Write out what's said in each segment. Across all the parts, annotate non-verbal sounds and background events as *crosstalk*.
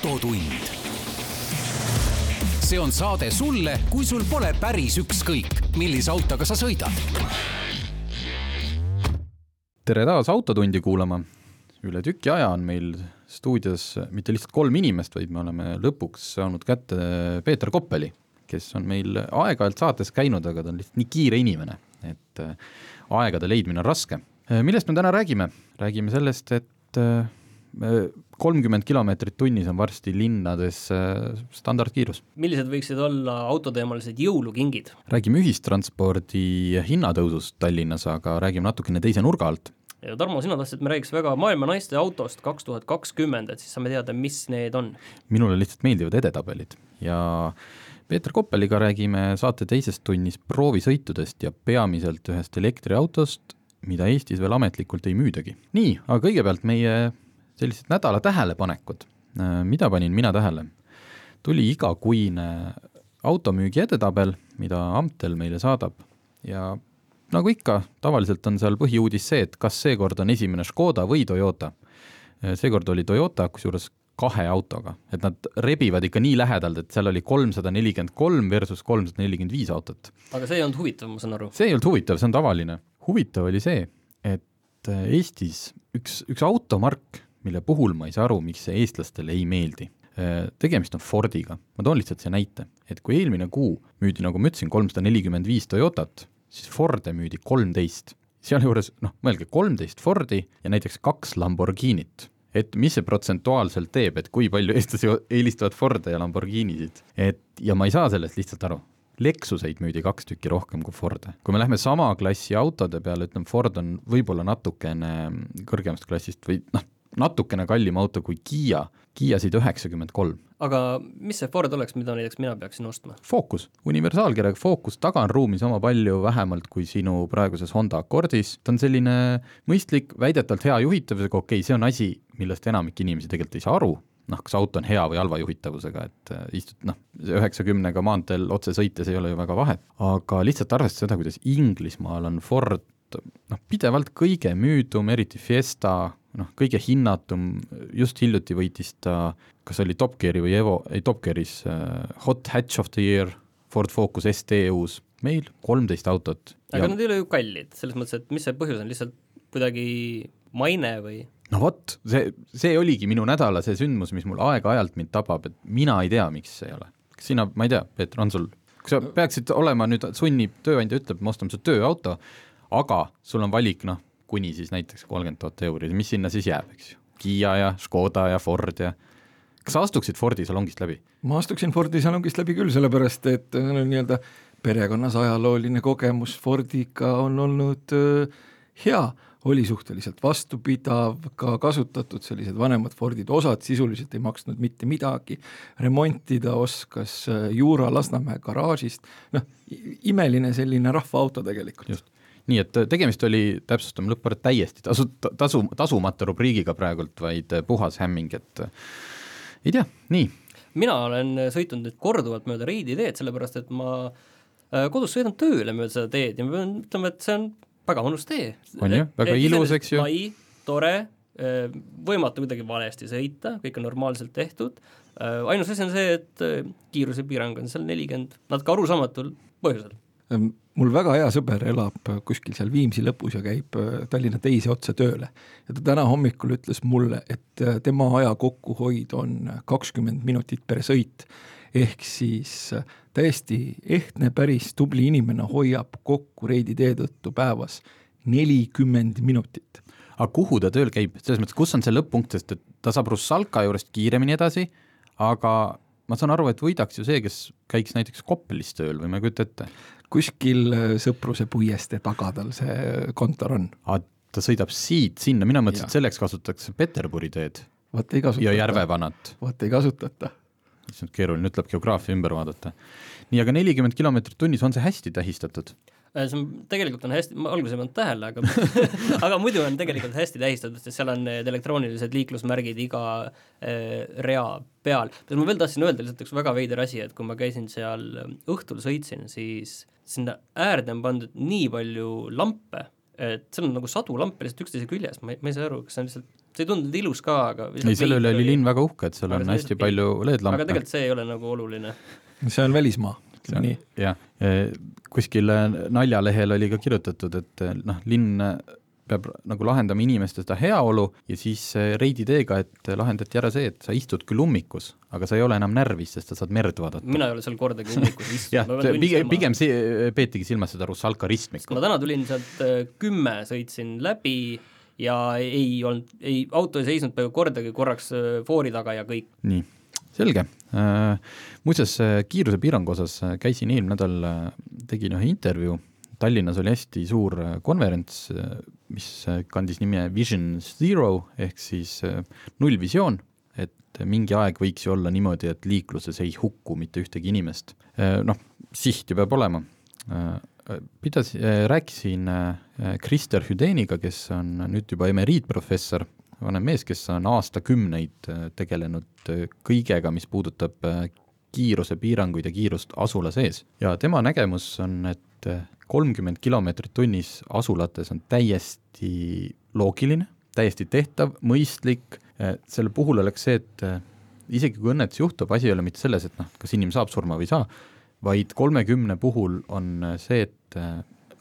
autotund. see on saade sulle, kui sul pole päris ükskõik, millise autoga sa sõidad. tere taas Autotundi kuulama. üle tüki aja on meil stuudios mitte lihtsalt kolm inimest, vaid me oleme lõpuks saanud kätte Peeter Koppeli, kes on meil aeg-ajalt saates käinud, aga ta on lihtsalt nii kiire inimene, et äh, aegade leidmine on raske. Äh, millest me täna räägime? räägime sellest, et äh, kolmkümmend kilomeetrit tunnis on varsti linnades äh, standardkiirus. millised võiksid olla autoteemalised jõulukingid? räägime ühistranspordi hinnatõusust Tallinnas, aga räägime natukene teise nurga alt. ja Tarmo, sina tahtsid, et me räägiks väga maailma naiste autost kaks tuhat kakskümmend, et siis saame teada, mis need on. minule lihtsalt meeldivad edetabelid ja Peeter Koppeliga räägime saate teises tunnis proovisõitudest ja peamiselt ühest elektriautost, mida Eestis veel ametlikult ei müüdagi. nii, aga kõigepealt meie sellised nädala tähelepanekud, äh, mida panin mina tähele? tuli igakuine automüügi edetabel, mida Amtel meile saadab ja nagu ikka, tavaliselt on seal põhiuudis see, et kas seekord on esimene Škoda või Toyota. Äh, seekord oli Toyota, kusjuures kahe autoga, et nad rebivad ikka nii lähedalt, et seal oli kolmsada nelikümmend kolm versus kolmsada nelikümmend viis autot. aga see ei olnud huvitav, ma saan aru? see ei olnud huvitav, see on tavaline. huvitav oli see, et äh, Eestis üks, üks automark, mille puhul ma ei saa aru, miks see eestlastele ei meeldi. Äh, tegemist on Fordiga, ma toon lihtsalt siia näite, et kui eelmine kuu müüdi, nagu ma ütlesin, kolmsada nelikümmend viis Toyotat, siis Forde müüdi kolmteist. sealjuures noh, mõelge, kolmteist Fordi ja näiteks kaks Lamborghinit et mis see protsentuaalselt teeb, et kui palju eestlasi eelistavad Forde ja Lamborghinisid, et ja ma ei saa sellest lihtsalt aru. Lexuseid müüdi kaks tükki rohkem kui Forde. kui me lähme sama klassi autode peale, ütleme Ford on võib-olla natukene kõrgemast klassist või noh, natukene kallim auto kui Kiia, Kiiasid üheksakümmend kolm. aga mis see Ford oleks, mida näiteks mina peaksin ostma? Focus, universaalkirjaga Focus, taga on ruumi sama palju vähemalt kui sinu praeguses Honda Accordis, ta on selline mõistlik, väidetavalt hea juhitavusega, okei okay,, see on asi, millest enamik inimesi tegelikult ei saa aru, noh, kas auto on hea või halva juhitavusega, et äh, istud noh, üheksakümnega maanteel otse sõites ei ole ju väga vahet, aga lihtsalt arvestades seda, kuidas Inglismaal on Ford noh, pidevalt kõige müüdum, eriti Fiesta, noh, kõige hinnatum, just hiljuti võitis ta, kas oli Top Geari või Evo, ei Top Gearis uh, Hot Hatch of the Year, Ford Focus ST uus, meil kolmteist autot. aga ja... nad ei ole ju kallid, selles mõttes, et mis see põhjus on, lihtsalt kuidagi maine või? no vot, see, see oligi minu nädala see sündmus, mis mul aeg-ajalt mind tabab, et mina ei tea, miks see ei ole. sina, ma ei tea, Peeter, on sul, kui sa peaksid olema nüüd, sunnib, tööandja ütleb, me ostame su tööauto, aga sul on valik, noh, kuni siis näiteks kolmkümmend tuhat euri, mis sinna siis jääb, eks ju. Kiia ja Škoda ja Ford ja kas sa astuksid Fordi salongist läbi? ma astuksin Fordi salongist läbi küll, sellepärast et no, nii-öelda perekonnas ajalooline kogemus Fordiga on olnud äh, hea, oli suhteliselt vastupidav, ka kasutatud sellised vanemad Fordid, osad sisuliselt ei maksnud mitte midagi, remontida oskas Juura Lasnamäe garaažist, noh, imeline selline rahvaauto tegelikult. just nii et äh, tegemist oli, täpsustame lõppkord, täiesti tasu, tasu, tasumata rubriigiga praegult, vaid äh, puhas hämming, et äh, ei tea, nii. mina olen sõitnud nüüd korduvalt mööda Reidi teed, sellepärast et ma kodus sõidan tööle mööda seda teed ja ma pean ütlema, et see on väga mõnus tee. on ju, väga ilus, eks ju. lai, tore, võimatu kuidagi valesti sõita, kõik on normaalselt tehtud, ainus asi on see, et kiirusepiirang on seal nelikümmend, natuke arusaamatul põhjusel mul väga hea sõber elab kuskil seal Viimsi lõpus ja käib äh, Tallinna teise otsa tööle. ja ta täna hommikul ütles mulle, et äh, tema aja kokkuhoid on kakskümmend minutit per sõit. ehk siis äh, täiesti ehtne, päris tubli inimene hoiab kokku Reidi tee tõttu päevas nelikümmend minutit. aga kuhu ta tööl käib, selles mõttes, kus on see lõpp-punkt, sest et ta saab Russalka juurest kiiremini edasi, aga ma saan aru, et võidaks ju see, kes käiks näiteks Koplis tööl või ma ei kujuta ette kuskil äh, Sõpruse puiestee taga tal see kontor on. ta sõidab siit sinna, mina mõtlesin, et selleks kasutatakse Peterburi teed. vaat ei kasutata. ja Järvevanat. vaat ei kasutata. issand, keeruline, nüüd tuleb geograafia ümber vaadata. nii, aga nelikümmend kilomeetrit tunnis, on see hästi tähistatud? Äh, see on, tegelikult on hästi, ma alguses ei pannud tähele, aga *laughs* aga muidu on tegelikult hästi tähistatud, sest seal on need elektroonilised liiklusmärgid iga äh, rea peal. ma veel tahtsin öelda, lihtsalt üks väga veider asi, et kui ma käisin seal äh, õhtul sõitsin, siis sinna äärde on pandud nii palju lampe, et seal on nagu sadu lampe lihtsalt üksteise küljes, ma ei, ma ei saa aru, kas see on lihtsalt, see ei tundunud ilus ka, aga ei, selle üle oli linn väga uhke, et seal on hästi palju LED-lampe. aga tegelikult see ei ole nagu oluline. see on välismaa, ütleme nii. jah, kuskil naljalehel oli ka kirjutatud, et noh, linn peab nagu lahendama inimeste seda heaolu ja siis Reidi teega, et lahendati ära see, et sa istud küll ummikus, aga sa ei ole enam närvis, sest sa saad merd vaadata. mina ei ole seal kordagi ummikus *laughs* istunud jah, pigem, pigem see, peetigi silmas seda Russalka ristmikku. ma täna tulin sealt kümme, sõitsin läbi ja ei olnud, ei, auto ei seisnud peaaegu kordagi korraks foori taga ja kõik. nii selge. Äh, muuseas, kiirusepiirangu osas äh, käisin eelmine nädal, äh, tegin ühe intervjuu, Tallinnas oli hästi suur konverents, mis kandis nime Vision Zero ehk siis nullvisioon, et mingi aeg võiks ju olla niimoodi, et liikluses ei hukku mitte ühtegi inimest. Noh, siht ju peab olema. pidas, rääkisin Krister Hüdeniga, kes on nüüd juba emeriitprofessor vanem mees, kes on aastakümneid äh, tegelenud äh, kõigega, mis puudutab äh, kiirusepiiranguid ja kiirust asula sees. ja tema nägemus on, et kolmkümmend kilomeetrit tunnis asulates on täiesti loogiline, täiesti tehtav, mõistlik, selle puhul oleks see, et isegi kui õnnetus juhtub, asi ei ole mitte selles, et noh, kas inimene saab surma või ei saa, vaid kolmekümne puhul on see, et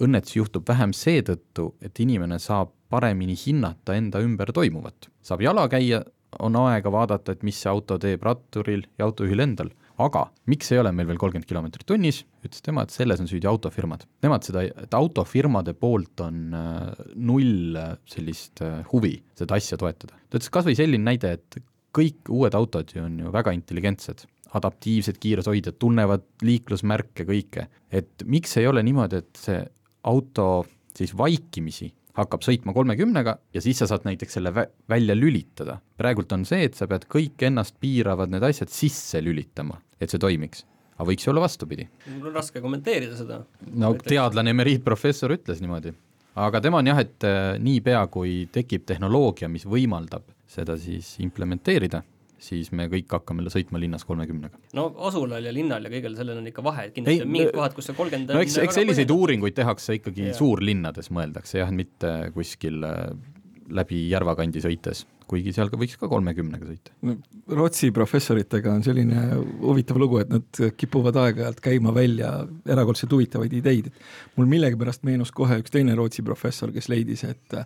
õnnetus juhtub vähem seetõttu, et inimene saab paremini hinnata enda ümber toimuvat. saab jala käia, on aega vaadata, et mis see auto teeb ratturil ja autojuhil endal, aga miks ei ole meil veel kolmkümmend kilomeetrit tunnis, ütles tema, et selles on süüdi autofirmad. Nemad seda, et autofirmade poolt on äh, null äh, sellist äh, huvi seda asja toetada. ta ütles kas või selline näide, et kõik uued autod ju on ju väga intelligentsed, adaptiivsed kiirushoidjad, tunnevad liiklusmärke, kõike, et miks ei ole niimoodi, et see auto siis vaikimisi hakkab sõitma kolmekümnega ja siis sa saad näiteks selle vä välja lülitada. praegult on see, et sa pead kõik ennast piiravad need asjad sisse lülitama, et see toimiks. aga võiks ju olla vastupidi. mul on raske kommenteerida seda. no teadlane, emeriitprofessor ütles niimoodi. aga tema on jah, et äh, niipea, kui tekib tehnoloogia, mis võimaldab seda siis implementeerida, siis me kõik hakkame sõitma linnas kolmekümnega. no asulal ja linnal ja kõigel sellel on ikka vahe, et kindlasti ei, on mingid kohad, kus see kolmkümmend no eks, eks selliseid põhjendab. uuringuid tehakse ikkagi ja. suurlinnades, mõeldakse jah, mitte kuskil äh, läbi Järva kandi sõites kuigi seal ka võiks ka kolmekümnega sõita. Rootsi professoritega on selline huvitav lugu, et nad kipuvad aeg-ajalt käima välja erakordselt huvitavaid ideid, et mul millegipärast meenus kohe üks teine Rootsi professor, kes leidis, et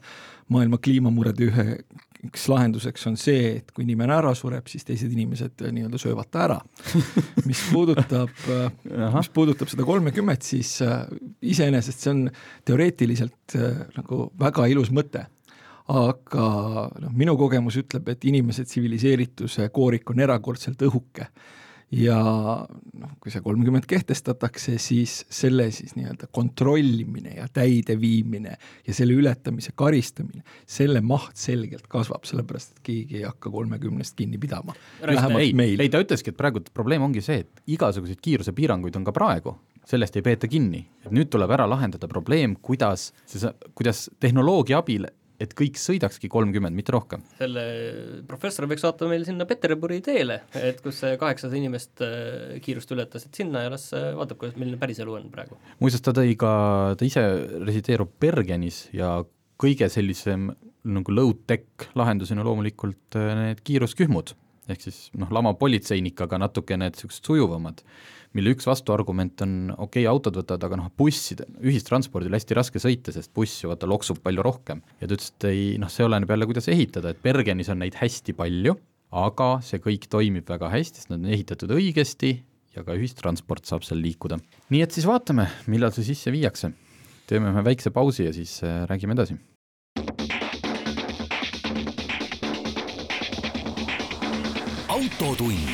maailma kliimamurede üheks lahenduseks on see, et kui inimene ära sureb, siis teised inimesed nii-öelda söövad ta ära. *laughs* mis puudutab mis puudutab seda kolmekümmet, siis äh, iseenesest see on teoreetiliselt äh, nagu väga ilus mõte. Aga noh, minu kogemus ütleb, et inimese tsiviliseerituse koorik on erakordselt õhuke ja noh, kui see kolmkümmend kehtestatakse, siis selle siis nii-öelda kontrollimine ja täideviimine ja selle ületamise karistamine, selle maht selgelt kasvab, sellepärast et keegi ei hakka kolmekümnest kinni pidama. ei, ei ta ütleski, et praegu probleem ongi see, et igasuguseid kiirusepiiranguid on ka praegu sellest ei peeta kinni, nüüd tuleb ära lahendada probleem, kuidas kuidas tehnoloogia abil et kõik sõidakski kolmkümmend, mitte rohkem. selle professor võiks saata meil sinna Peterburi teele, et kus see kaheksasada inimest äh, kiirust ületas, et sinna ja las äh, vaatab, kuidas, milline päris elu on praegu. muuseas, ta tõi ka, ta ise resideerub Bergenis ja kõige sellisem nagu low-tech lahendusena loomulikult äh, need kiiruskühmud, ehk siis noh, lama politseinik, aga natuke need niisugused sujuvamad mille üks vastuargument on, okei okay,, autod võtavad, aga noh, bussid, ühistranspordil hästi raske sõita, sest buss ju vaata loksub palju rohkem. ja ta ütles, et ei noh, see oleneb jälle, kuidas ehitada, et Bergenis on neid hästi palju, aga see kõik toimib väga hästi, sest nad on ehitatud õigesti ja ka ühistransport saab seal liikuda. nii et siis vaatame, millal see sisse viiakse. teeme ühe väikse pausi ja siis äh, räägime edasi autotund.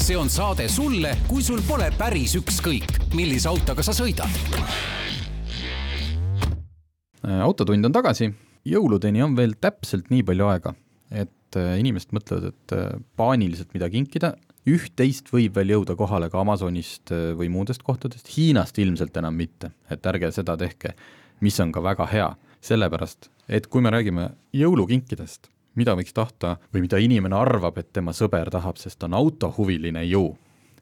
See on saade sulle, kui sul pole päris ükskõik, millise autoga sa sõidad. Äh, autotund on tagasi, jõuludeni on veel täpselt nii palju aega, et äh, inimesed mõtlevad, et äh, paaniliselt mida kinkida, üht-teist võib veel jõuda kohale ka Amazonist või muudest kohtadest, Hiinast ilmselt enam mitte, et ärge seda tehke, mis on ka väga hea, sellepärast et kui me räägime jõulukinkidest, mida võiks tahta või mida inimene arvab, et tema sõber tahab, sest ta on autohuviline ju,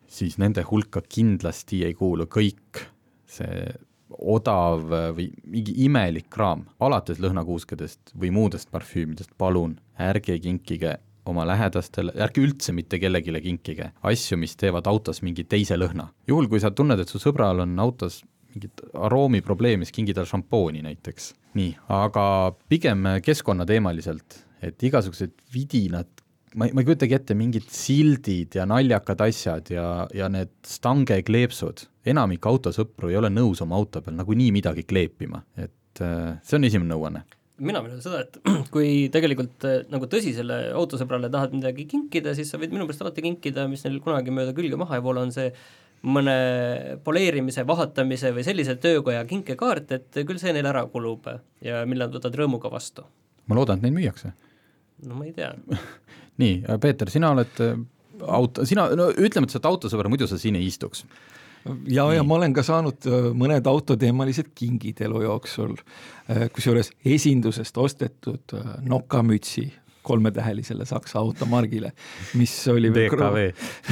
siis nende hulka kindlasti ei kuulu kõik see odav või mingi imelik kraam, alates lõhnakuuskedest või muudest parfüümidest, palun ärge kinkige oma lähedastele, ärge üldse mitte kellelegi kinkige asju, mis teevad autos mingi teise lõhna. juhul, kui sa tunned, et su sõbral on autos mingit aroomiprobleemi, siis kingi talle šampooni näiteks. nii, aga pigem keskkonnateemaliselt, et igasugused vidinad, ma ei, ma ei kujutagi ette, mingid sildid ja naljakad asjad ja, ja need stange kleepsud, enamik autosõpru ei ole nõus oma auto peal nagunii midagi kleepima, et äh, see on esimene nõuanne mina mõtlen seda, et *clears throat* kui tegelikult äh, nagu tõsisele autosõbrale tahad midagi kinkida, siis sa võid minu meelest alati kinkida, mis neil kunagi mööda külge maha ei voolu, on see mõne poleerimise, vahatamise või sellise töökoja kinkekaart, et küll see neil ära kulub ja mille nad võtavad rõõmuga vastu. ma loodan, et neid müüakse. No ma ei tea *laughs* nii, Peeter, sina oled äh, auto, sina, no ütleme, et sa oled autosõber, muidu sa siin ei istuks. ja, ja ma olen ka saanud äh, mõned autoteemalised kingid elu jooksul, äh, kusjuures esindusest ostetud nokamütsi kolmetähelisele Saksa automargile, mis oli DKV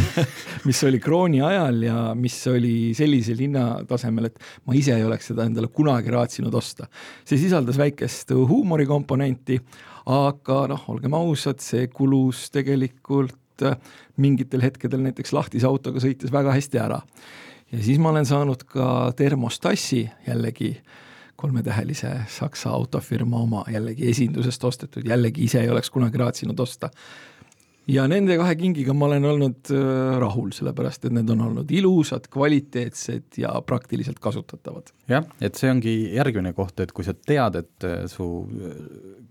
*laughs* mis oli krooni ajal ja mis oli sellisel hinnatasemel, et ma ise ei oleks seda endale kunagi raatsinud osta. see sisaldas väikest huumorikomponenti, aga noh, olgem ausad, see kulus tegelikult äh, mingitel hetkedel näiteks lahtise autoga sõites väga hästi ära. ja siis ma olen saanud ka termostassi jällegi kolmetähelise Saksa autofirma oma, jällegi esindusest ostetud, jällegi ise ei oleks kunagi raatsinud osta ja nende kahe kingiga ma olen olnud äh, rahul, sellepärast et need on olnud ilusad, kvaliteetsed ja praktiliselt kasutatavad. jah, et see ongi järgmine koht, et kui sa tead, et äh, su äh,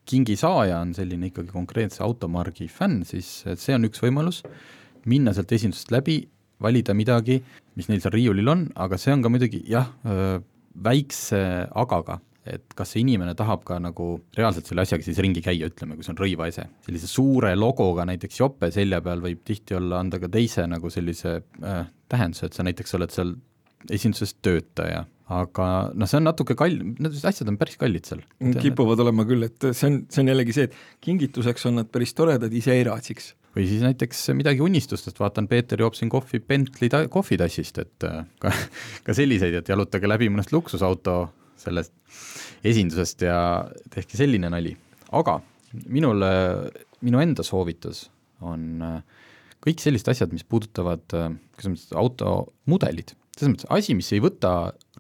kingi saaja on selline ikkagi konkreetse automargi fänn, siis see on üks võimalus, minna sealt esindusest läbi, valida midagi, mis neil seal riiulil on, aga see on ka muidugi jah, väikse agaga et kas see inimene tahab ka nagu reaalselt selle asjaga siis ringi käia, ütleme, kui see on rõivaese. sellise suure logoga näiteks jope selja peal võib tihti olla, anda ka teise nagu sellise äh, tähenduse, et sa näiteks oled seal esinduses töötaja, aga noh, see on natuke kall-, need asjad on päris kallid seal. kipuvad olema küll, et see on, see on jällegi see, et kingituseks on nad päris toredad, ise ei raatsiks või siis näiteks midagi unistustest, vaatan, Peeter joob siin kohvi Bentley ta-, kohvitassist, et äh, ka, ka selliseid, et jalutage läbi mõnest luksusauto sellest esindusest ja tehke selline nali. aga minul, minu enda soovitus on äh, kõik sellised asjad, mis puudutavad, äh, kuidas ma ütlen, automudelid, selles mõttes asi, mis ei võta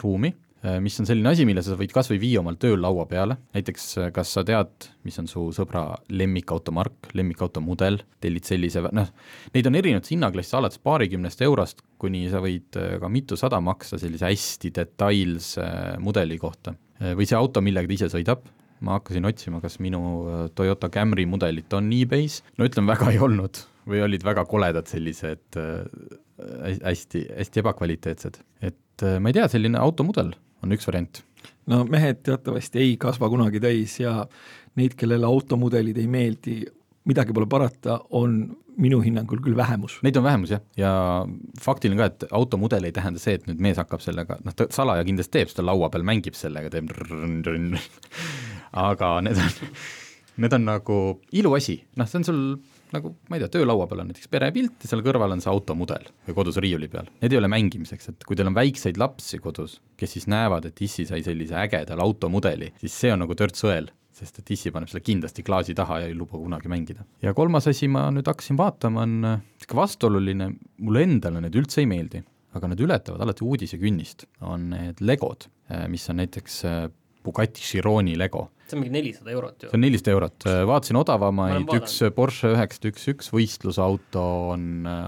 ruumi, äh, mis on selline asi, mille sa võid kas või viia omal tööl laua peale, näiteks kas sa tead, mis on su sõbra lemmikautomark, lemmikautomudel, tellid sellise, noh, neid on erinevates hinnaklassides alates paarikümnest eurost, kuni sa võid ka mitusada maksta sellise hästi detailse mudeli kohta. Äh, või see auto, millega ta ise sõidab, ma hakkasin otsima, kas minu äh, Toyota Camry mudelit on e-base, no ütleme, väga ei olnud. Või olid väga koledad sellised äh, hästi, hästi ebakvaliteetsed. et ma ei tea, selline automudel on üks variant. no mehed teatavasti ei kasva kunagi täis ja neid, kellele automudelid ei meeldi, midagi pole parata, on minu hinnangul küll vähemus. Neid on vähemus jah, ja faktiline ka, et automudel ei tähenda see, et nüüd mees hakkab sellega, noh ta salaja kindlasti teeb seda laua peal, mängib sellega, teeb aga need on, need on nagu iluasi, noh see on sul nagu ma ei tea, töölaua peal on näiteks perepilt ja seal kõrval on see automudel või kodus riiuli peal. Need ei ole mängimiseks, et kui teil on väikseid lapsi kodus, kes siis näevad, et issi sai sellise ägedal automudeli, siis see on nagu törts õel sest et issi paneb selle kindlasti klaasi taha ja ei luba kunagi mängida. ja kolmas asi, ma nüüd hakkasin vaatama, on niisugune äh, vastuoluline, mulle endale need üldse ei meeldi, aga need ületavad alati uudisekünnist, on need legod, äh, mis on näiteks äh, Bugatti Chironi lego. see on mingi nelisada eurot ju? see on nelisada eurot, vaatasin odavamaid, üks Porsche üheksasada üks üks võistlusauto on,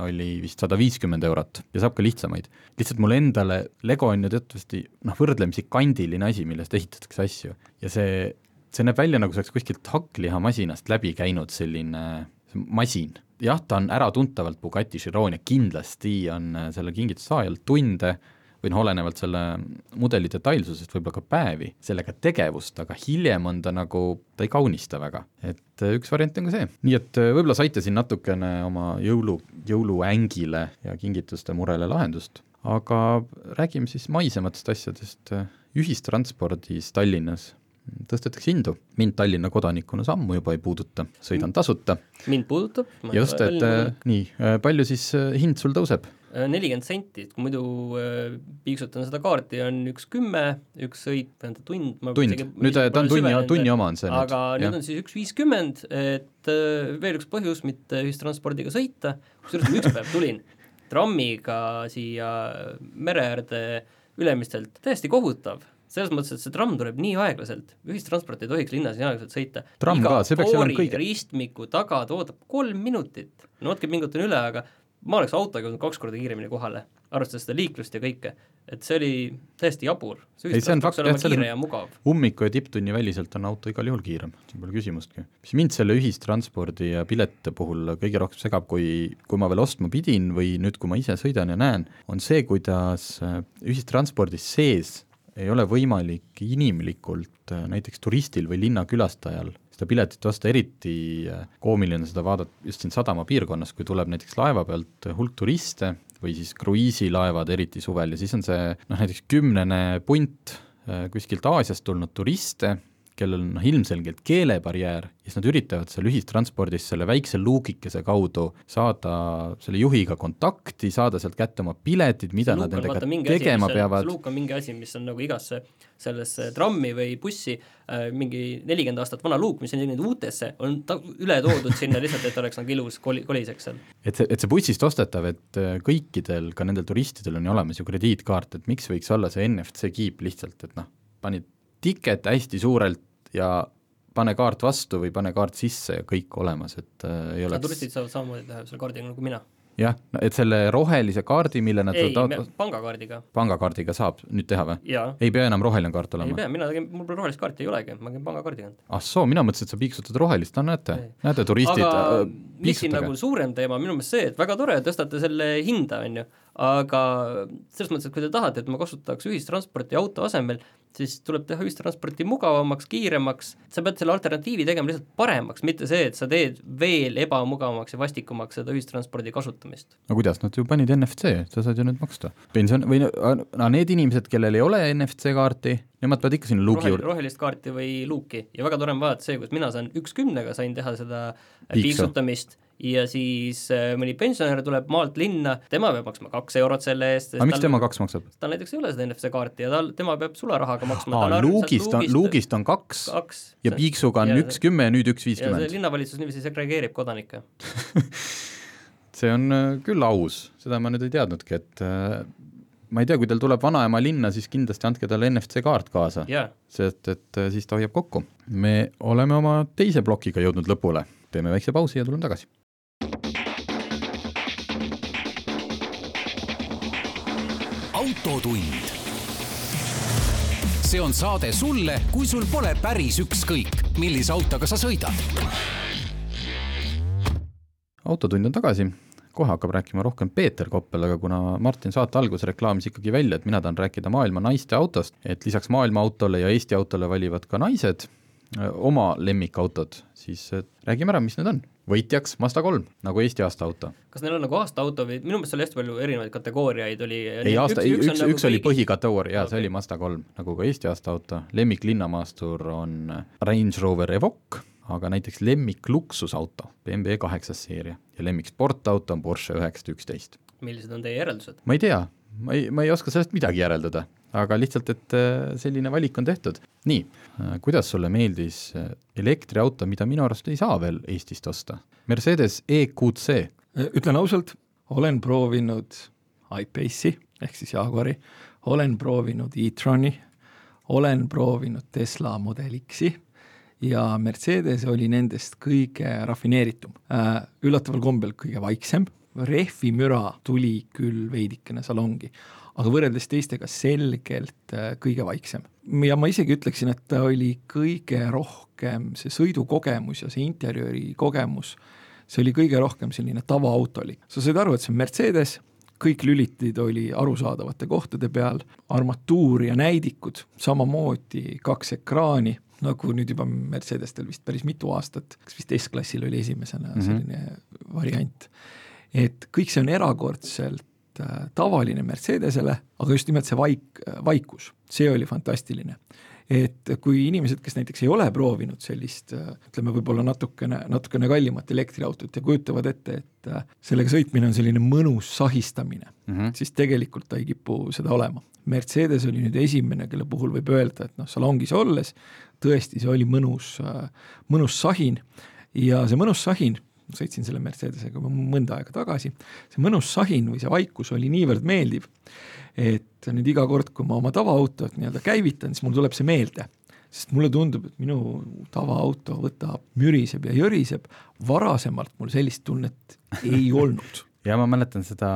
oli vist sada viiskümmend eurot ja saab ka lihtsamaid. lihtsalt mulle endale, lego on ju teatavasti noh, võrdlemisi kandiline asi, millest ehitatakse asju ja see see näeb välja, nagu see oleks kuskilt hakklihamasinast läbi käinud selline masin. jah, ta on äratuntavalt Bugatti Chiron ja kindlasti on äh, selle kingituse saajal tunde või noh, olenevalt selle mudeli detailsusest võib-olla ka päevi, sellega tegevust, aga hiljem on ta nagu, ta ei kaunista väga. et äh, üks variant on ka see, nii et äh, võib-olla saite siin natukene oma jõulu, jõuluängile ja kingituste murele lahendust, aga räägime siis maisematest asjadest, ühistranspordis Tallinnas tõstetakse hindu, mind Tallinna kodanikuna see ammu juba ei puuduta, sõidan tasuta. mind puudutab. just, et äh, nii, äh, palju siis äh, hind sul tõuseb? Nelikümmend senti, et kui muidu äh, piiksutan seda kaarti, on üks kümme, üks sõit, tähendab tund. tund, nüüd ta on tunni, tunni oma on see aga nüüd, nüüd on siis üks viiskümmend, et äh, veel üks põhjus mitte ühistranspordiga sõita, kusjuures ma üks päev tulin trammiga siia mere äärde Ülemistelt, täiesti kohutav. Selles mõttes, et see tramm tuleb nii aeglaselt, ühistransport ei tohiks linnas nii aeglaselt sõita. olema kõige ristmiku taga ta ootab kolm minutit, no natuke pingutan üle, aga ma oleks autoga jõudnud kaks korda kiiremini kohale, arvestades seda liiklust ja kõike, et see oli täiesti jabur. see ühistransport peaks olema kiire ja mugav. ummiku ja tipptunni väliselt on auto igal juhul kiirem, siin pole küsimustki. mis mind selle ühistranspordi ja pileti puhul kõige rohkem segab, kui, kui ma veel ostma pidin või nüüd, kui ma ise sõidan ja näen, on see, kuidas ühistranspordis sees ei ole võimalik inimlikult äh, näiteks turistil või linnakülastajal seda piletit osta, eriti äh, koomiline seda vaadata just siin sadama piirkonnas, kui tuleb näiteks laeva pealt hulk turiste või siis kruiisilaevad, eriti suvel, ja siis on see noh, näiteks kümnene punt äh, kuskilt Aasiast tulnud turiste, kellel on noh, ilmselgelt keelebarjäär ja siis nad üritavad seal ühistranspordis selle väikse luugikese kaudu saada selle juhiga kontakti, saada sealt kätte oma piletid, mida nad nendega tegema asi, peavad. luuk on mingi asi, mis on nagu igasse sellesse trammi või bussi äh, mingi nelikümmend aastat vana luuk, mis on nüüd uutesse, on ta üle toodud sinna lihtsalt, et oleks nagu ilus koli-, koliseks seal. et see, et see bussist ostetav, et äh, kõikidel, ka nendel turistidel on ju olemas ju krediitkaart, et miks võiks olla see NFC kiip lihtsalt, et noh, panid tiket hästi suurelt ja pane kaart vastu või pane kaart sisse ja kõik olemas, et äh, ei oleks turistid saavad samamoodi teha selle kaardiga nagu mina jah, et selle rohelise kaardi, mille nad ei taot..., pangakaardiga. pangakaardiga saab nüüd teha või? ei pea enam roheline kaart olema? ei pea, mina tegin, mul pole rohelist kaarti ei olegi, ma käin pangakaardiga. ah soo, mina mõtlesin, et sa piiksutad rohelist, no näete, näete, turistid aga äh, mis siin nagu suurem teema minu meelest see, et väga tore, tõstate selle hinda, on ju, aga selles mõttes, et kui te tahate, et ma kasutaks ühistransporti auto asemel, siis tuleb teha ühistransporti mugavamaks, kiiremaks, sa pead selle alternatiivi tegema lihtsalt paremaks, mitte see, et sa teed veel ebamugavamaks ja vastikumaks seda ühistranspordi kasutamist. no kuidas, nad ju panid NFC, sa saad ju nüüd maksta. pension või no need inimesed, kellel ei ole NFC kaarti, nemad peavad ikka sinna luugi juurde. rohelist kaarti või luuki ja väga tore on vaadata see, kuidas mina saan üks kümnega sain teha seda piiksutamist ja siis äh, mõni pensionär tuleb maalt linna, tema peab maksma kaks eurot selle eest. aga miks tema kaks maksab? tal näiteks ei ole seda NFC kaarti ja tal, tema peab sularahaga maksma. aa, luugist on, luugist on kaks, kaks ja piiksuga on üks kümme ja nüüd üks viiskümmend. linnavalitsus niiviisi segregeerib kodanikke *laughs* see on äh, küll aus, seda ma nüüd ei teadnudki, et äh, ma ei tea, kui teil tuleb vanaema linna, siis kindlasti andke talle NFC kaart kaasa yeah., sest et siis ta hoiab kokku. me oleme oma teise plokiga jõudnud lõpule, teeme väikse pausi ja tuleme tagasi autotund. see on saade sulle, kui sul pole päris ükskõik, millise autoga sa sõidad. autotund on tagasi, kohe hakkab rääkima rohkem Peeter Koppel, aga kuna Martin saate alguses reklaamis ikkagi välja, et mina tahan rääkida maailma naiste autost, et lisaks maailma autole ja Eesti autole valivad ka naised oma lemmikautod, siis räägime ära, mis need on võitjaks Mazda kolm, nagu Eesti aasta auto. kas neil on nagu aasta auto või minu meelest oli hästi palju erinevaid kategooriaid oli ei aasta, üks, üks, üks, nagu üks oli põhikategooria, jaa okay., see oli Mazda kolm, nagu ka Eesti aasta auto, lemmik linnamaastur on Range Rover Evoque, aga näiteks lemmik luksusauto, BMW kaheksas seeria ja lemmik sportauto on Porsche üheksasada üksteist. millised on teie järeldused? ma ei tea, ma ei, ma ei oska sellest midagi järeldada, aga lihtsalt, et äh, selline valik on tehtud. nii, äh, kuidas sulle meeldis äh, elektriauto, mida minu arust ei saa veel Eestist osta? Mercedes EQC. ütlen ausalt, olen proovinud iPace'i ehk siis Jaguari, olen proovinud e-troni, olen proovinud Tesla Model X-i ja Mercedes oli nendest kõige rafineeritum üllataval kombel kõige vaiksem, rehvimüra tuli küll veidikene salongi, aga võrreldes teistega selgelt äh, kõige vaiksem. ja ma isegi ütleksin, et ta oli kõige rohkem, see sõidukogemus ja see interjööri kogemus, see oli kõige rohkem selline tavaautolik. sa said aru, et see on Mercedes, kõik lülitid oli arusaadavate kohtade peal, armatuur ja näidikud, samamoodi kaks ekraani, nagu nüüd juba Mercedestel vist päris mitu aastat, kas vist S-klassil oli esimesena mm -hmm. selline variant. et kõik see on erakordselt äh, tavaline Mercedesele, aga just nimelt see vaik, vaikus, see oli fantastiline et kui inimesed, kes näiteks ei ole proovinud sellist ütleme, võib-olla natukene, natukene kallimat elektriautot ja kujutavad ette, et äh, sellega sõitmine on selline mõnus sahistamine mm, -hmm. siis tegelikult ta ei kipu seda olema. Mercedes oli nüüd esimene, kelle puhul võib öelda, et noh, salongis olles tõesti, see oli mõnus, äh, mõnus sahin ja see mõnus sahin sõitsin selle Mercedesega mõnda aega tagasi, see mõnus sahin või see vaikus oli niivõrd meeldiv, et nüüd iga kord, kui ma oma tavaautot nii-öelda käivitan, siis mul tuleb see meelde. sest mulle tundub, et minu tavaauto võtab, müriseb ja jõriseb, varasemalt mul sellist tunnet ei *laughs* olnud. ja ma mäletan seda,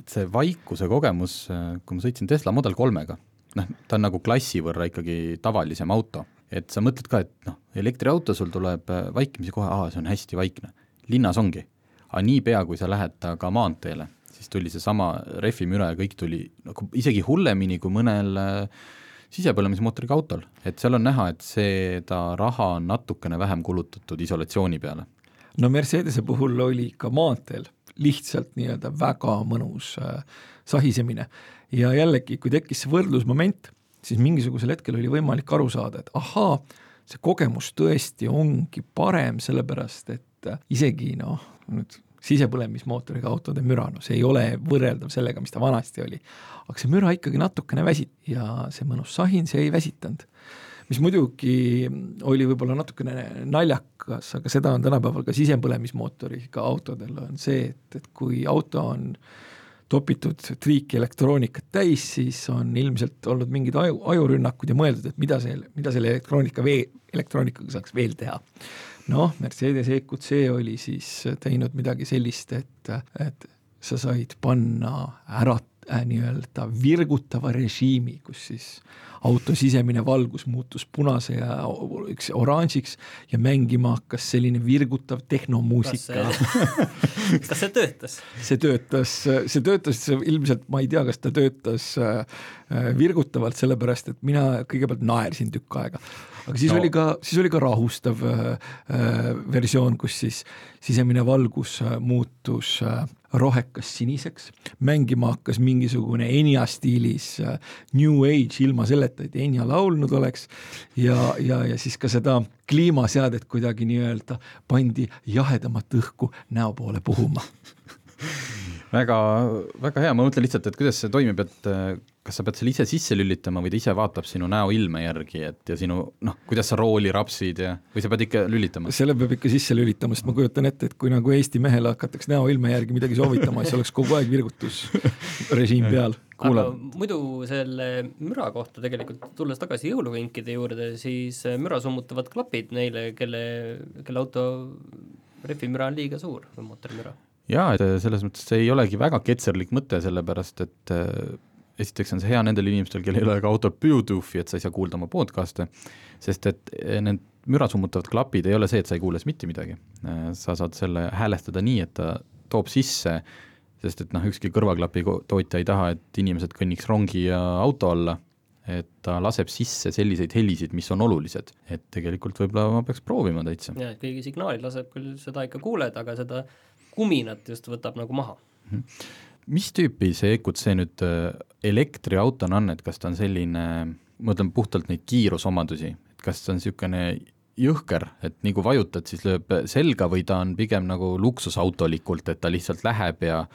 et see vaikuse kogemus, kui ma sõitsin Tesla Model kolmega, noh, ta on nagu klassi võrra ikkagi tavalisem auto, et sa mõtled ka, et noh, elektriauto, sul tuleb vaikimisi kohe, aa, see on hästi vaikne. Linnas ongi, aga niipea, kui sa lähed temaga maanteele, siis tuli seesama rehvimüra ja kõik tuli nagu isegi hullemini kui mõnel äh, sisepõlemismootoriga autol, et seal on näha, et seda raha on natukene vähem kulutatud isolatsiooni peale. no Mercedese puhul oli ka maanteel lihtsalt nii-öelda väga mõnus äh, sahisemine. Ja jällegi, kui tekkis see võrdlusmoment, siis mingisugusel hetkel oli võimalik aru saada, et ahaa, see kogemus tõesti ongi parem, sellepärast et äh, isegi noh, nüüd sisepõlemismootoriga autode müra, no see ei ole võrreldav sellega, mis ta vanasti oli. aga see müra ikkagi natukene väsit- ja see mõnus sahin, see ei väsitanud. mis muidugi oli võib-olla natukene naljakas, aga seda on tänapäeval ka sisepõlemismootoriga autodel, on see, et, et kui auto on topitud triiki elektroonikat täis, siis on ilmselt olnud mingid aju, ajurünnakud ja mõeldud, et mida see, mida selle elektroonika vee, elektroonikaga saaks veel teha noh, Mercedes EQC oli siis teinud midagi sellist, et, et sa said panna ära äh, nii-öelda virgutava režiimi, kus siis auto sisemine valgus muutus punase ja üks oranžiks ja mängima hakkas selline virgutav tehnomuusika. kas see *laughs* töötas? see töötas, see töötas ilmselt, ma ei tea, kas ta töötas äh, virgutavalt, sellepärast et mina kõigepealt naersin tükk aega aga siis no. oli ka, siis oli ka rahustav äh, äh, versioon, kus siis sisemine valgus äh, muutus äh, rohekas siniseks, mängima hakkas mingisugune Enya stiilis äh, New Age ilma selleta, et Enya laulnud oleks. Ja, ja, ja siis ka seda kliimaseadet kuidagi nii-öelda pandi jahedamat õhku näo poole puhuma *laughs* väga, väga hea, ma mõtlen lihtsalt, et kuidas see toimib, et äh, kas sa pead selle ise sisse lülitama või ta ise vaatab sinu näoilme järgi, et ja sinu noh, kuidas sa rooli rapsid ja, või sa pead ikka lülitama? selle peab ikka sisse lülitama, sest ma kujutan ette, et kui nagu Eesti mehele hakatakse näoilme järgi midagi soovitama, siis oleks kogu aeg virgutusrežiim peal. aga muidu selle müra kohta tegelikult, tulles tagasi jõulukinkide juurde, siis müra summutavad klapid neile, kelle, kelle auto rehvimüra on liiga suur või mootorimüra jaa, et selles mõttes see ei olegi väga ketserlik mõte, sellepärast et äh, esiteks on see hea nendel inimestel, kellel ei ole ka autol Bluetoothi, et sa ei saa kuulda oma podcast'e, sest et äh, need müra summutavad klapid ei ole see, et sa ei kuule mitte midagi. Äh, sa saad selle häälestada nii, et ta toob sisse, sest et noh, ükski kõrvaklapi tootja ei taha, et inimesed kõnniks rongi ja auto alla, et ta laseb sisse selliseid helisid, mis on olulised, et tegelikult võib-olla ma peaks proovima täitsa. jaa, et kuigi signaali laseb küll, seda ikka kuuled, aga seda kuminat just võtab nagu maha. -hmm. mis tüüpi see EQC nüüd äh, elektriautona on, et kas ta on selline, ma mõtlen puhtalt neid kiirusomadusi, et kas ta on niisugune jõhker, et nii kui vajutad, siis lööb selga või ta on pigem nagu luksusautolikult, et ta lihtsalt läheb ja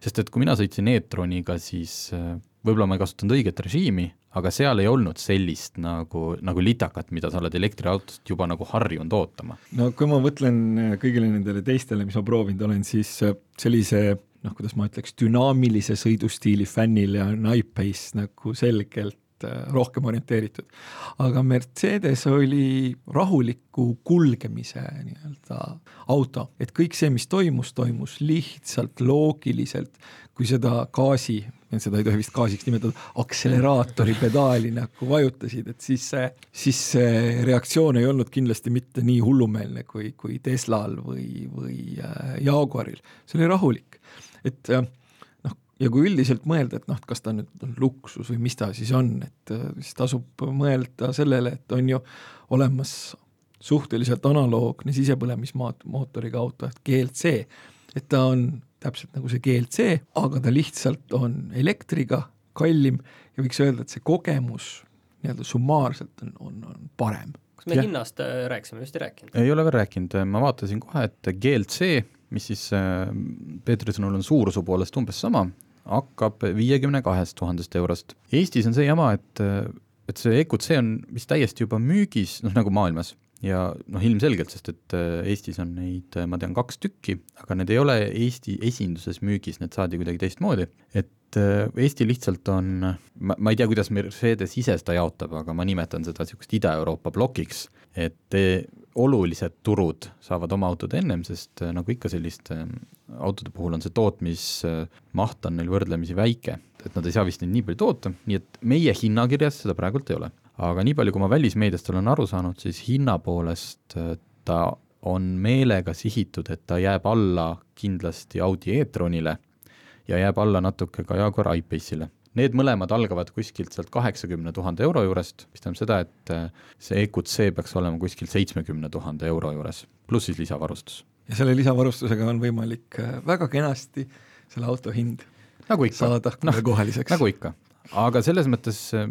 sest et kui mina sõitsin e-troniga, siis äh, võib-olla ma ei kasutanud õiget režiimi, aga seal ei olnud sellist nagu, nagu litakat, mida sa oled elektriautost juba nagu harjunud ootama. no kui ma mõtlen äh, kõigile nendele teistele, mis ma proovinud olen, siis äh, sellise noh, kuidas ma ütleks, dünaamilise sõidustiili fännile on iPace nagu selgelt äh, rohkem orienteeritud. aga Mercedes oli rahuliku kulgemise nii-öelda auto, et kõik see, mis toimus, toimus lihtsalt loogiliselt, kui seda gaasi seda ei tohi vist gaasiks nimetada, akseleraatori pedaali nagu vajutasid, et siis see, siis see reaktsioon ei olnud kindlasti mitte nii hullumeelne kui, kui Teslal või, või äh, Jaguaril, see oli rahulik. et äh, ja kui üldiselt mõelda, et noh, et kas ta nüüd on luksus või mis ta siis on, et äh, siis tasub mõelda sellele, et on ju olemas suhteliselt analoogne sisepõlemismootoriga auto ehk GLC, et ta on täpselt nagu see GLC, aga ta lihtsalt on elektriga, kallim ja võiks öelda, et see kogemus nii-öelda summaarselt on, on, on parem. kas me ja. hinnast äh, rääkisime, vist ei rääkinud? ei ole veel rääkinud, ma vaatasin kohe, et GLC, mis siis äh, Peetri sõnul on suuruse poolest umbes sama, hakkab viiekümne kahest tuhandest eurost. Eestis on see jama, et, et see EQC on vist täiesti juba müügis, noh nagu maailmas, ja noh, ilmselgelt, sest et äh, Eestis on neid, ma tean, kaks tükki, aga need ei ole Eesti esinduses müügis, need saadi kuidagi teistmoodi, et äh, Eesti lihtsalt on, ma, ma ei tea, kuidas Mercedes ise seda jaotab, aga ma nimetan seda niisugust Ida-Euroopa plokiks, et olulised turud saavad oma autod ennem, sest äh, nagu ikka selliste äh, autode puhul on see tootmismaht on neil võrdlemisi väike, et nad ei saa vist neid nii palju toota, nii et meie hinnakirjas seda praegult ei ole. aga nii palju, kui ma välismeediast olen aru saanud, siis hinna poolest ta on meelega sihitud, et ta jääb alla kindlasti Audi e-tronile ja jääb alla natuke ka Jaguar I-Pace'ile Need mõlemad algavad kuskilt sealt kaheksakümne tuhande euro juurest, mis tähendab seda, et äh, see EQC peaks olema kuskil seitsmekümne tuhande euro juures, pluss siis lisavarustus. ja selle lisavarustusega on võimalik äh, väga kenasti selle auto hind nagu ikka. saada no, kohaliseks. nagu ikka, aga selles mõttes äh,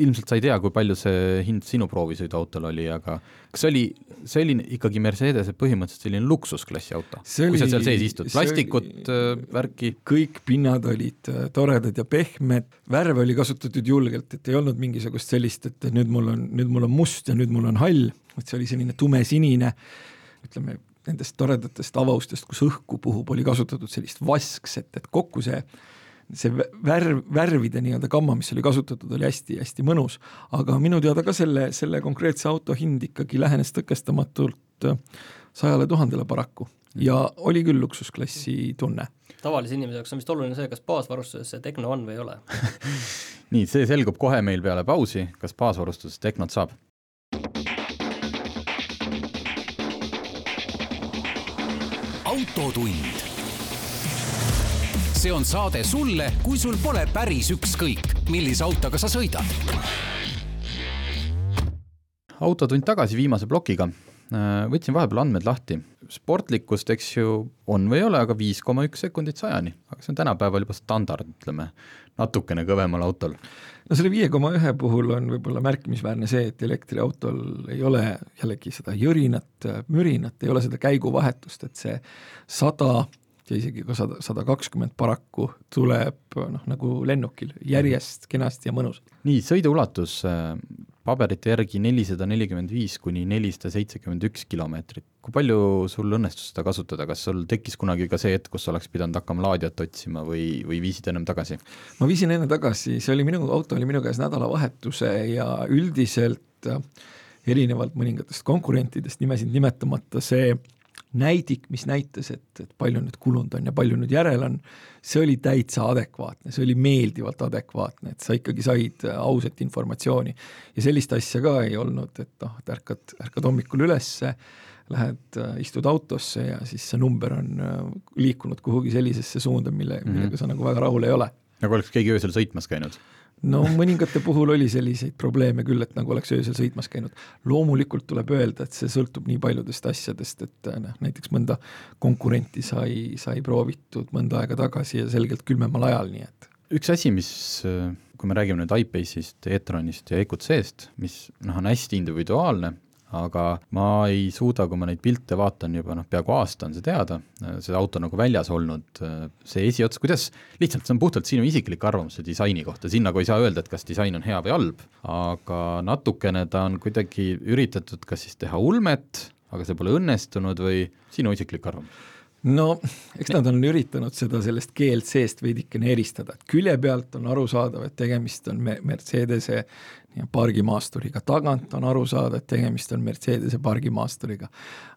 ilmselt sa ei tea, kui palju see hind sinu proovisõiduautol oli, aga kas see oli, see oli ikkagi Mercedese põhimõtteliselt selline luksusklassi auto, kui sa seal sees istud, plastikut, äh, värki? kõik pinnad olid äh, toredad ja pehmed, värve oli kasutatud julgelt, et ei olnud mingisugust sellist, et nüüd mul on, nüüd mul on must ja nüüd mul on hall, et see oli selline tumesinine, ütleme, nendest toredatest avaustest, kus õhku puhub, oli kasutatud sellist vaskset, et kokku see see värv, värvide nii-öelda gamma, mis oli kasutatud, oli hästi-hästi mõnus, aga minu teada ka selle, selle konkreetse auto hind ikkagi lähenes tõkestamatult äh, sajale tuhandele paraku. Ja oli küll luksusklassi tunne. tavalise inimese jaoks on vist oluline see, kas baasvarustuses see Tehno on või ei ole. *laughs* Nii, see selgub kohe meil peale pausi, kas baasvarustuses Tehnot saab. autotund see on saade sulle, kui sul pole päris ükskõik, millise autoga sa sõidad. autotund tagasi viimase plokiga. Äh, võtsin vahepeal andmed lahti. sportlikkust, eks ju, on või ei ole, aga viis koma üks sekundit sajani, aga see on tänapäeval juba standard, ütleme, natukene kõvemal autol. no selle viie koma ühe puhul on võib-olla märkimisväärne see, et elektriautol ei ole jällegi seda jõrinat, mürinat, ei ole seda käiguvahetust, et see sada ja isegi ka sada, sada kakskümmend paraku tuleb noh, nagu lennukil järjest kenasti ja mõnusalt. nii, sõiduulatus äh, paberite järgi nelisada nelikümmend viis kuni nelisada seitsekümmend üks kilomeetrit. kui palju sul õnnestus seda kasutada, kas sul tekkis kunagi ka see hetk, kus oleks pidanud hakkama laadijat otsima või, või viisid ennem tagasi? ma viisin enne tagasi, see oli minu, auto oli minu käes nädalavahetuse ja üldiselt äh, erinevalt mõningatest konkurentidest, nimesid nimetamata, see näidik, mis näitas, et, et palju nüüd kulunud on ja palju nüüd järel on, see oli täitsa adekvaatne, see oli meeldivalt adekvaatne, et sa ikkagi said äh, ausat informatsiooni. ja sellist asja ka ei olnud, et noh, et ärkad, ärkad hommikul ülesse, lähed, äh, istud autosse ja siis see number on äh, liikunud kuhugi sellisesse suunda, mille mm, -hmm. millega sa nagu väga rahul ei ole. nagu oleks keegi öösel sõitmas käinud no mõningate puhul oli selliseid probleeme küll, et nagu oleks öösel sõitmas käinud. loomulikult tuleb öelda, et see sõltub nii paljudest asjadest, et noh, näiteks mõnda konkurenti sai, sai proovitud mõnda aega tagasi ja selgelt külmemal ajal, nii et üks asi, mis, kui me räägime nüüd iPace'ist, e-tronist ja EQC-st, mis noh, on hästi individuaalne, aga ma ei suuda, kui ma neid pilte vaatan juba noh, peaaegu aasta on see teada, see auto nagu väljas olnud, see esiots, kuidas, lihtsalt see on puhtalt sinu isiklik arvamus see disaini kohta, siin nagu ei saa öelda, et kas disain on hea või halb, aga natukene ta on kuidagi üritatud kas siis teha ulmet, aga see pole õnnestunud või sinu isiklik arvamus? no eks nad on üritanud seda sellest GLC-st veidikene eristada, külje pealt on arusaadav, et tegemist on Mercedese pargimaasturiga, tagant on aru saada, et tegemist on Mercedese pargimaasturiga.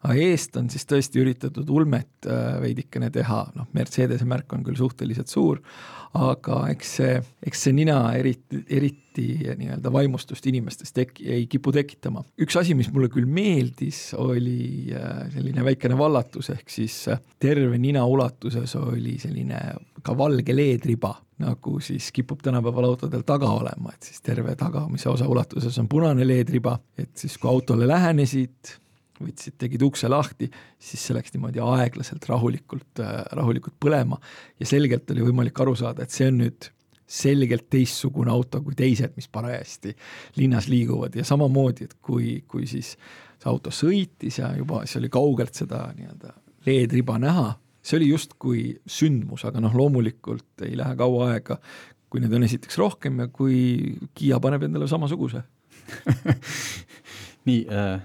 aga eest on siis tõesti üritatud ulmet äh, veidikene teha, noh, Mercedese märk on küll suhteliselt suur, aga eks see, eks see nina eriti, eriti nii-öelda vaimustust inimestes tek-, ei kipu tekitama. üks asi, mis mulle küll meeldis, oli äh, selline väikene vallatus, ehk siis äh, terve nina ulatuses oli selline ka valge LED-riba, nagu siis kipub tänapäeval autodel taga olema, et siis terve tagamise osa ulatuses on punane LED-riba, et siis kui autole lähenesid, võtsid, tegid ukse lahti, siis see läks niimoodi aeglaselt, rahulikult, rahulikult põlema. Ja selgelt oli võimalik aru saada, et see on nüüd selgelt teistsugune auto kui teised, mis parajasti linnas liiguvad. Ja samamoodi, et kui, kui siis see auto sõitis ja juba siis oli kaugelt seda nii-öelda LED-riba näha, see oli justkui sündmus, aga noh, loomulikult ei lähe kaua aega, kui neid on esiteks rohkem ja kui Kiia paneb endale samasuguse *laughs* nii äh,,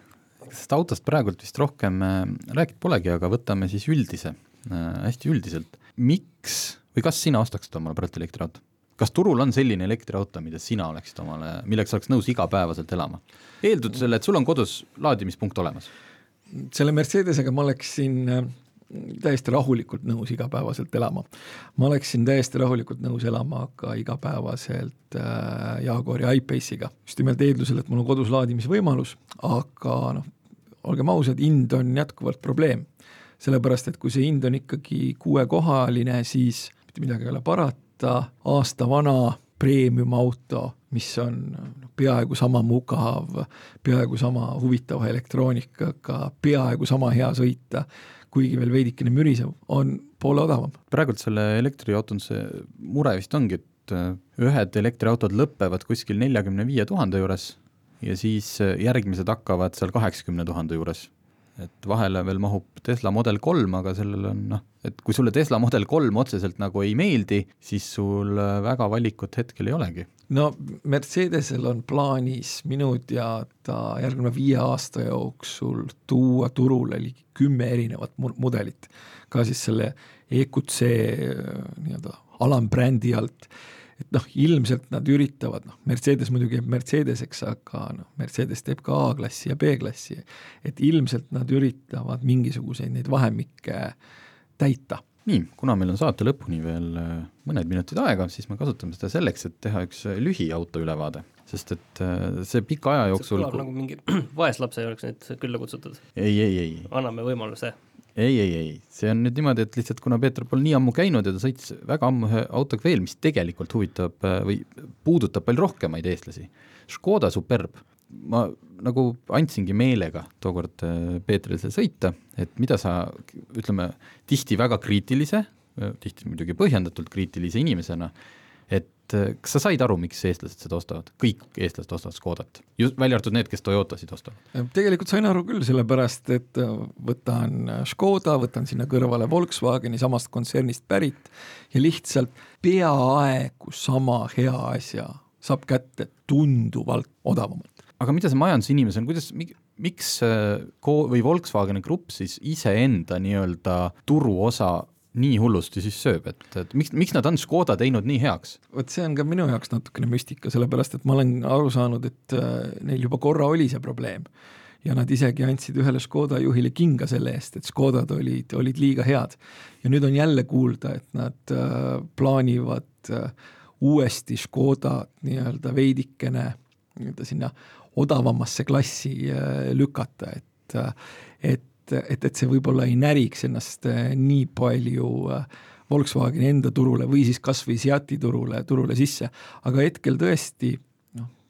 sellest autost praegult vist rohkem äh, rääkida polegi, aga võtame siis üldise äh,, hästi üldiselt. miks või kas sina ostaksid omale Brati elektriauto? kas turul on selline elektriauto, mida sina oleksid omale, milleks oleks nõus igapäevaselt elama? eeldusel, et sul on kodus laadimispunkt olemas. selle Mercedesega ma oleksin äh, täiesti rahulikult nõus igapäevaselt elama. ma oleksin täiesti rahulikult nõus elama ka igapäevaselt äh, Jaguari I-Pace'iga, just nimelt eeldusel, et mul on kodus laadimisvõimalus, aga noh, olgem ausad, hind on jätkuvalt probleem. sellepärast, et kui see hind on ikkagi kuuekohaline, siis mitte midagi ei ole parata, aasta vana premium-auto, mis on noh, peaaegu sama mugav, peaaegu sama huvitava elektroonikaga, peaaegu sama hea sõita, kuigi veel veidikene mürisev, on poole odavam. praegult selle elektriautonduse mure vist ongi, et äh, ühed elektriautod lõpevad kuskil neljakümne viie tuhande juures ja siis äh, järgmised hakkavad seal kaheksakümne tuhande juures et vahele veel mahub Tesla Model kolm, aga sellel on noh, et kui sulle Tesla Model kolm otseselt nagu ei meeldi, siis sul äh, väga valikut hetkel ei olegi. No Mercedesel on plaanis minu teada järgneva viie aasta jooksul tuua turule ligi kümme erinevat mudelit, ka siis selle EQC äh, nii-öelda alambrändi alt. Et noh, ilmselt nad üritavad, noh, Mercedes muidugi jääb Mercedeseks, aga noh, Mercedes teeb ka A-klassi ja B-klassi, et ilmselt nad üritavad mingisuguseid neid vahemikke täita. Nii, kuna meil on saate lõpuni veel äh, mõned minutid aega, siis me kasutame seda selleks, et teha üks äh, lühiauto ülevaade, sest et äh, see pika aja jooksul see kõlab nagu mingi *clears throat* vaeslapse oleks nüüd külla kutsutud. ei, ei, ei. anname võimaluse. Ei, ei, ei, see on nüüd niimoodi, et lihtsalt kuna Peeter pole nii ammu käinud ja ta sõitis väga ammu ühe autoga veel, mis tegelikult huvitab või puudutab palju rohkemaid eestlasi, Škoda Superb, ma nagu andsingi meelega tookord äh, Peetrile seda sõita, et mida sa, ütleme, tihti väga kriitilise, äh, tihti muidugi põhjendatult kriitilise inimesena, et eh, kas sa said aru, miks eestlased seda ostavad, kõik eestlased ostavad Škodat, just välja arvatud need, kes Toyotasid ostavad? tegelikult sain aru küll, sellepärast et äh, võtan äh, Škoda, võtan sinna kõrvale Volkswageni samast kontsernist pärit ja lihtsalt peaaegu sama hea asja saab kätte tunduvalt odavamalt. Aga mida see majandusinimesena, kuidas, miks äh, Ko- või Volkswageni grupp siis iseenda nii-öelda turuosa nii hullusti siis sööb, et, et miks, miks nad on Škoda teinud nii heaks? vot see on ka minu jaoks natukene müstika, sellepärast et ma olen aru saanud, et äh, neil juba korra oli see probleem. ja nad isegi andsid ühele Škoda juhile kinga selle eest, et Škodad olid, olid liiga head. ja nüüd on jälle kuulda, et nad äh, plaanivad äh, uuesti Škodat nii-öelda veidikene nii-öelda sinna odavamasse klassi äh, lükata, et äh, et et, et, see võib-olla ei näriks ennast äh, nii palju Volkswageni enda turule või siis kas või Seati turule, turule sisse, aga hetkel tõesti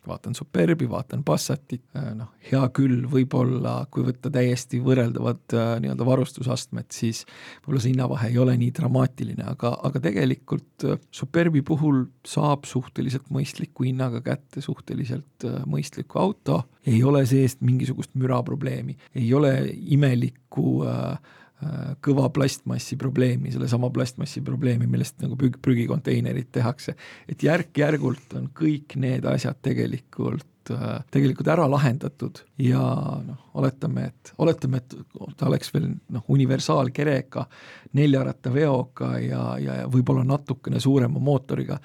vaatan Superbi, vaatan Passatit, äh, noh, hea küll, võib-olla kui võtta täiesti võrreldavad äh, nii-öelda varustusastmed, siis võib-olla see hinnavahe ei ole nii dramaatiline, aga, aga tegelikult äh, Superbi puhul saab suhteliselt mõistliku hinnaga kätte suhteliselt mõistliku auto, ei ole seest mingisugust müraprobleemi, ei ole imelikku äh, kõva plastmassi probleemi, sellesama plastmassi probleemi, millest nagu prüg-, prügikonteinerid tehakse. et järk-järgult on kõik need asjad tegelikult, äh, tegelikult ära lahendatud ja noh, oletame, et, oletame, et ta oleks veel noh, universaalkerega, neljarattaveoga ja, ja, ja võib-olla natukene suurema mootoriga,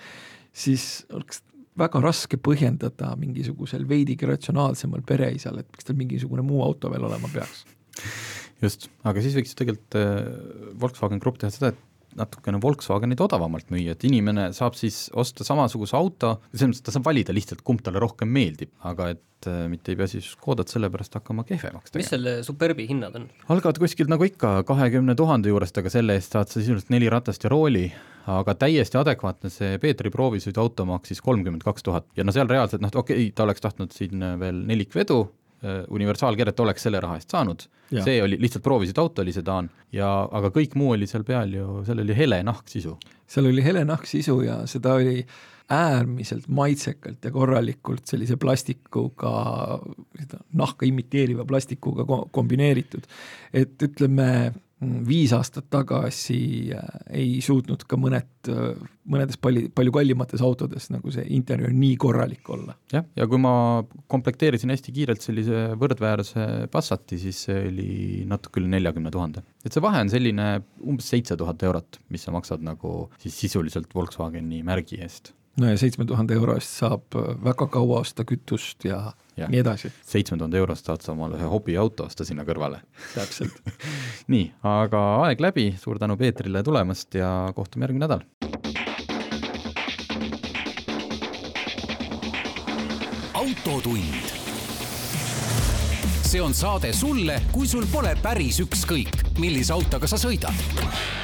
siis oleks väga raske põhjendada mingisugusel veidigi ratsionaalsemal pereisal, et miks tal mingisugune muu auto veel olema peaks just, aga siis võiks tegelikult äh, Volkswagen Grupp teha seda, et natukene Volkswagenit odavamalt müüa, et inimene saab siis osta samasuguse auto, selles mõttes ta saab valida lihtsalt, kumb talle rohkem meeldib, aga et äh, mitte ei pea siis Škodat selle pärast hakkama kehvemaks mis tegema. selle Superbi hinnad on? algavad kuskilt nagu ikka kahekümne tuhande juurest, aga selle eest saad sa sisuliselt neli ratast ja rooli, aga täiesti adekvaatne see Peetri proovisõidu auto maksis kolmkümmend kaks tuhat ja no seal reaalselt noh, okei okay,, ta oleks tahtnud siin veel nelikvedu, universaalkeret oleks selle raha eest saanud, see oli lihtsalt proovisõidu auto oli sedaan ja aga kõik muu oli seal peal ju, seal oli hele nahksisu. seal oli hele nahksisu ja seda oli äärmiselt maitsekalt ja korralikult sellise plastikuga, seda nahka imiteeriva plastikuga ko- kombineeritud. et ütleme, viis aastat tagasi äh, ei suutnud ka mõned, mõnedes palju, palju kallimates autodes nagu see interjöör nii korralik olla. jah, ja kui ma komplekteerisin hästi kiirelt sellise võrdväärse Passati, siis see oli natuke üle neljakümne tuhande. et see vahe on selline umbes seitse tuhat eurot, mis sa maksad nagu siis sisuliselt Volkswageni märgi eest. No ja seitsme tuhande euro eest saab äh, väga kaua osta kütust ja, ja. Nii edasi, seitsme tuhande eurost saad sa omale ühe hobiauto osta sinna kõrvale. täpselt. *laughs* nii, aga aeg läbi, suur tänu Peetrile tulemast ja kohtume järgmine nädal. autotund. see on saade sulle, kui sul pole päris ükskõik, millise autoga sa sõidad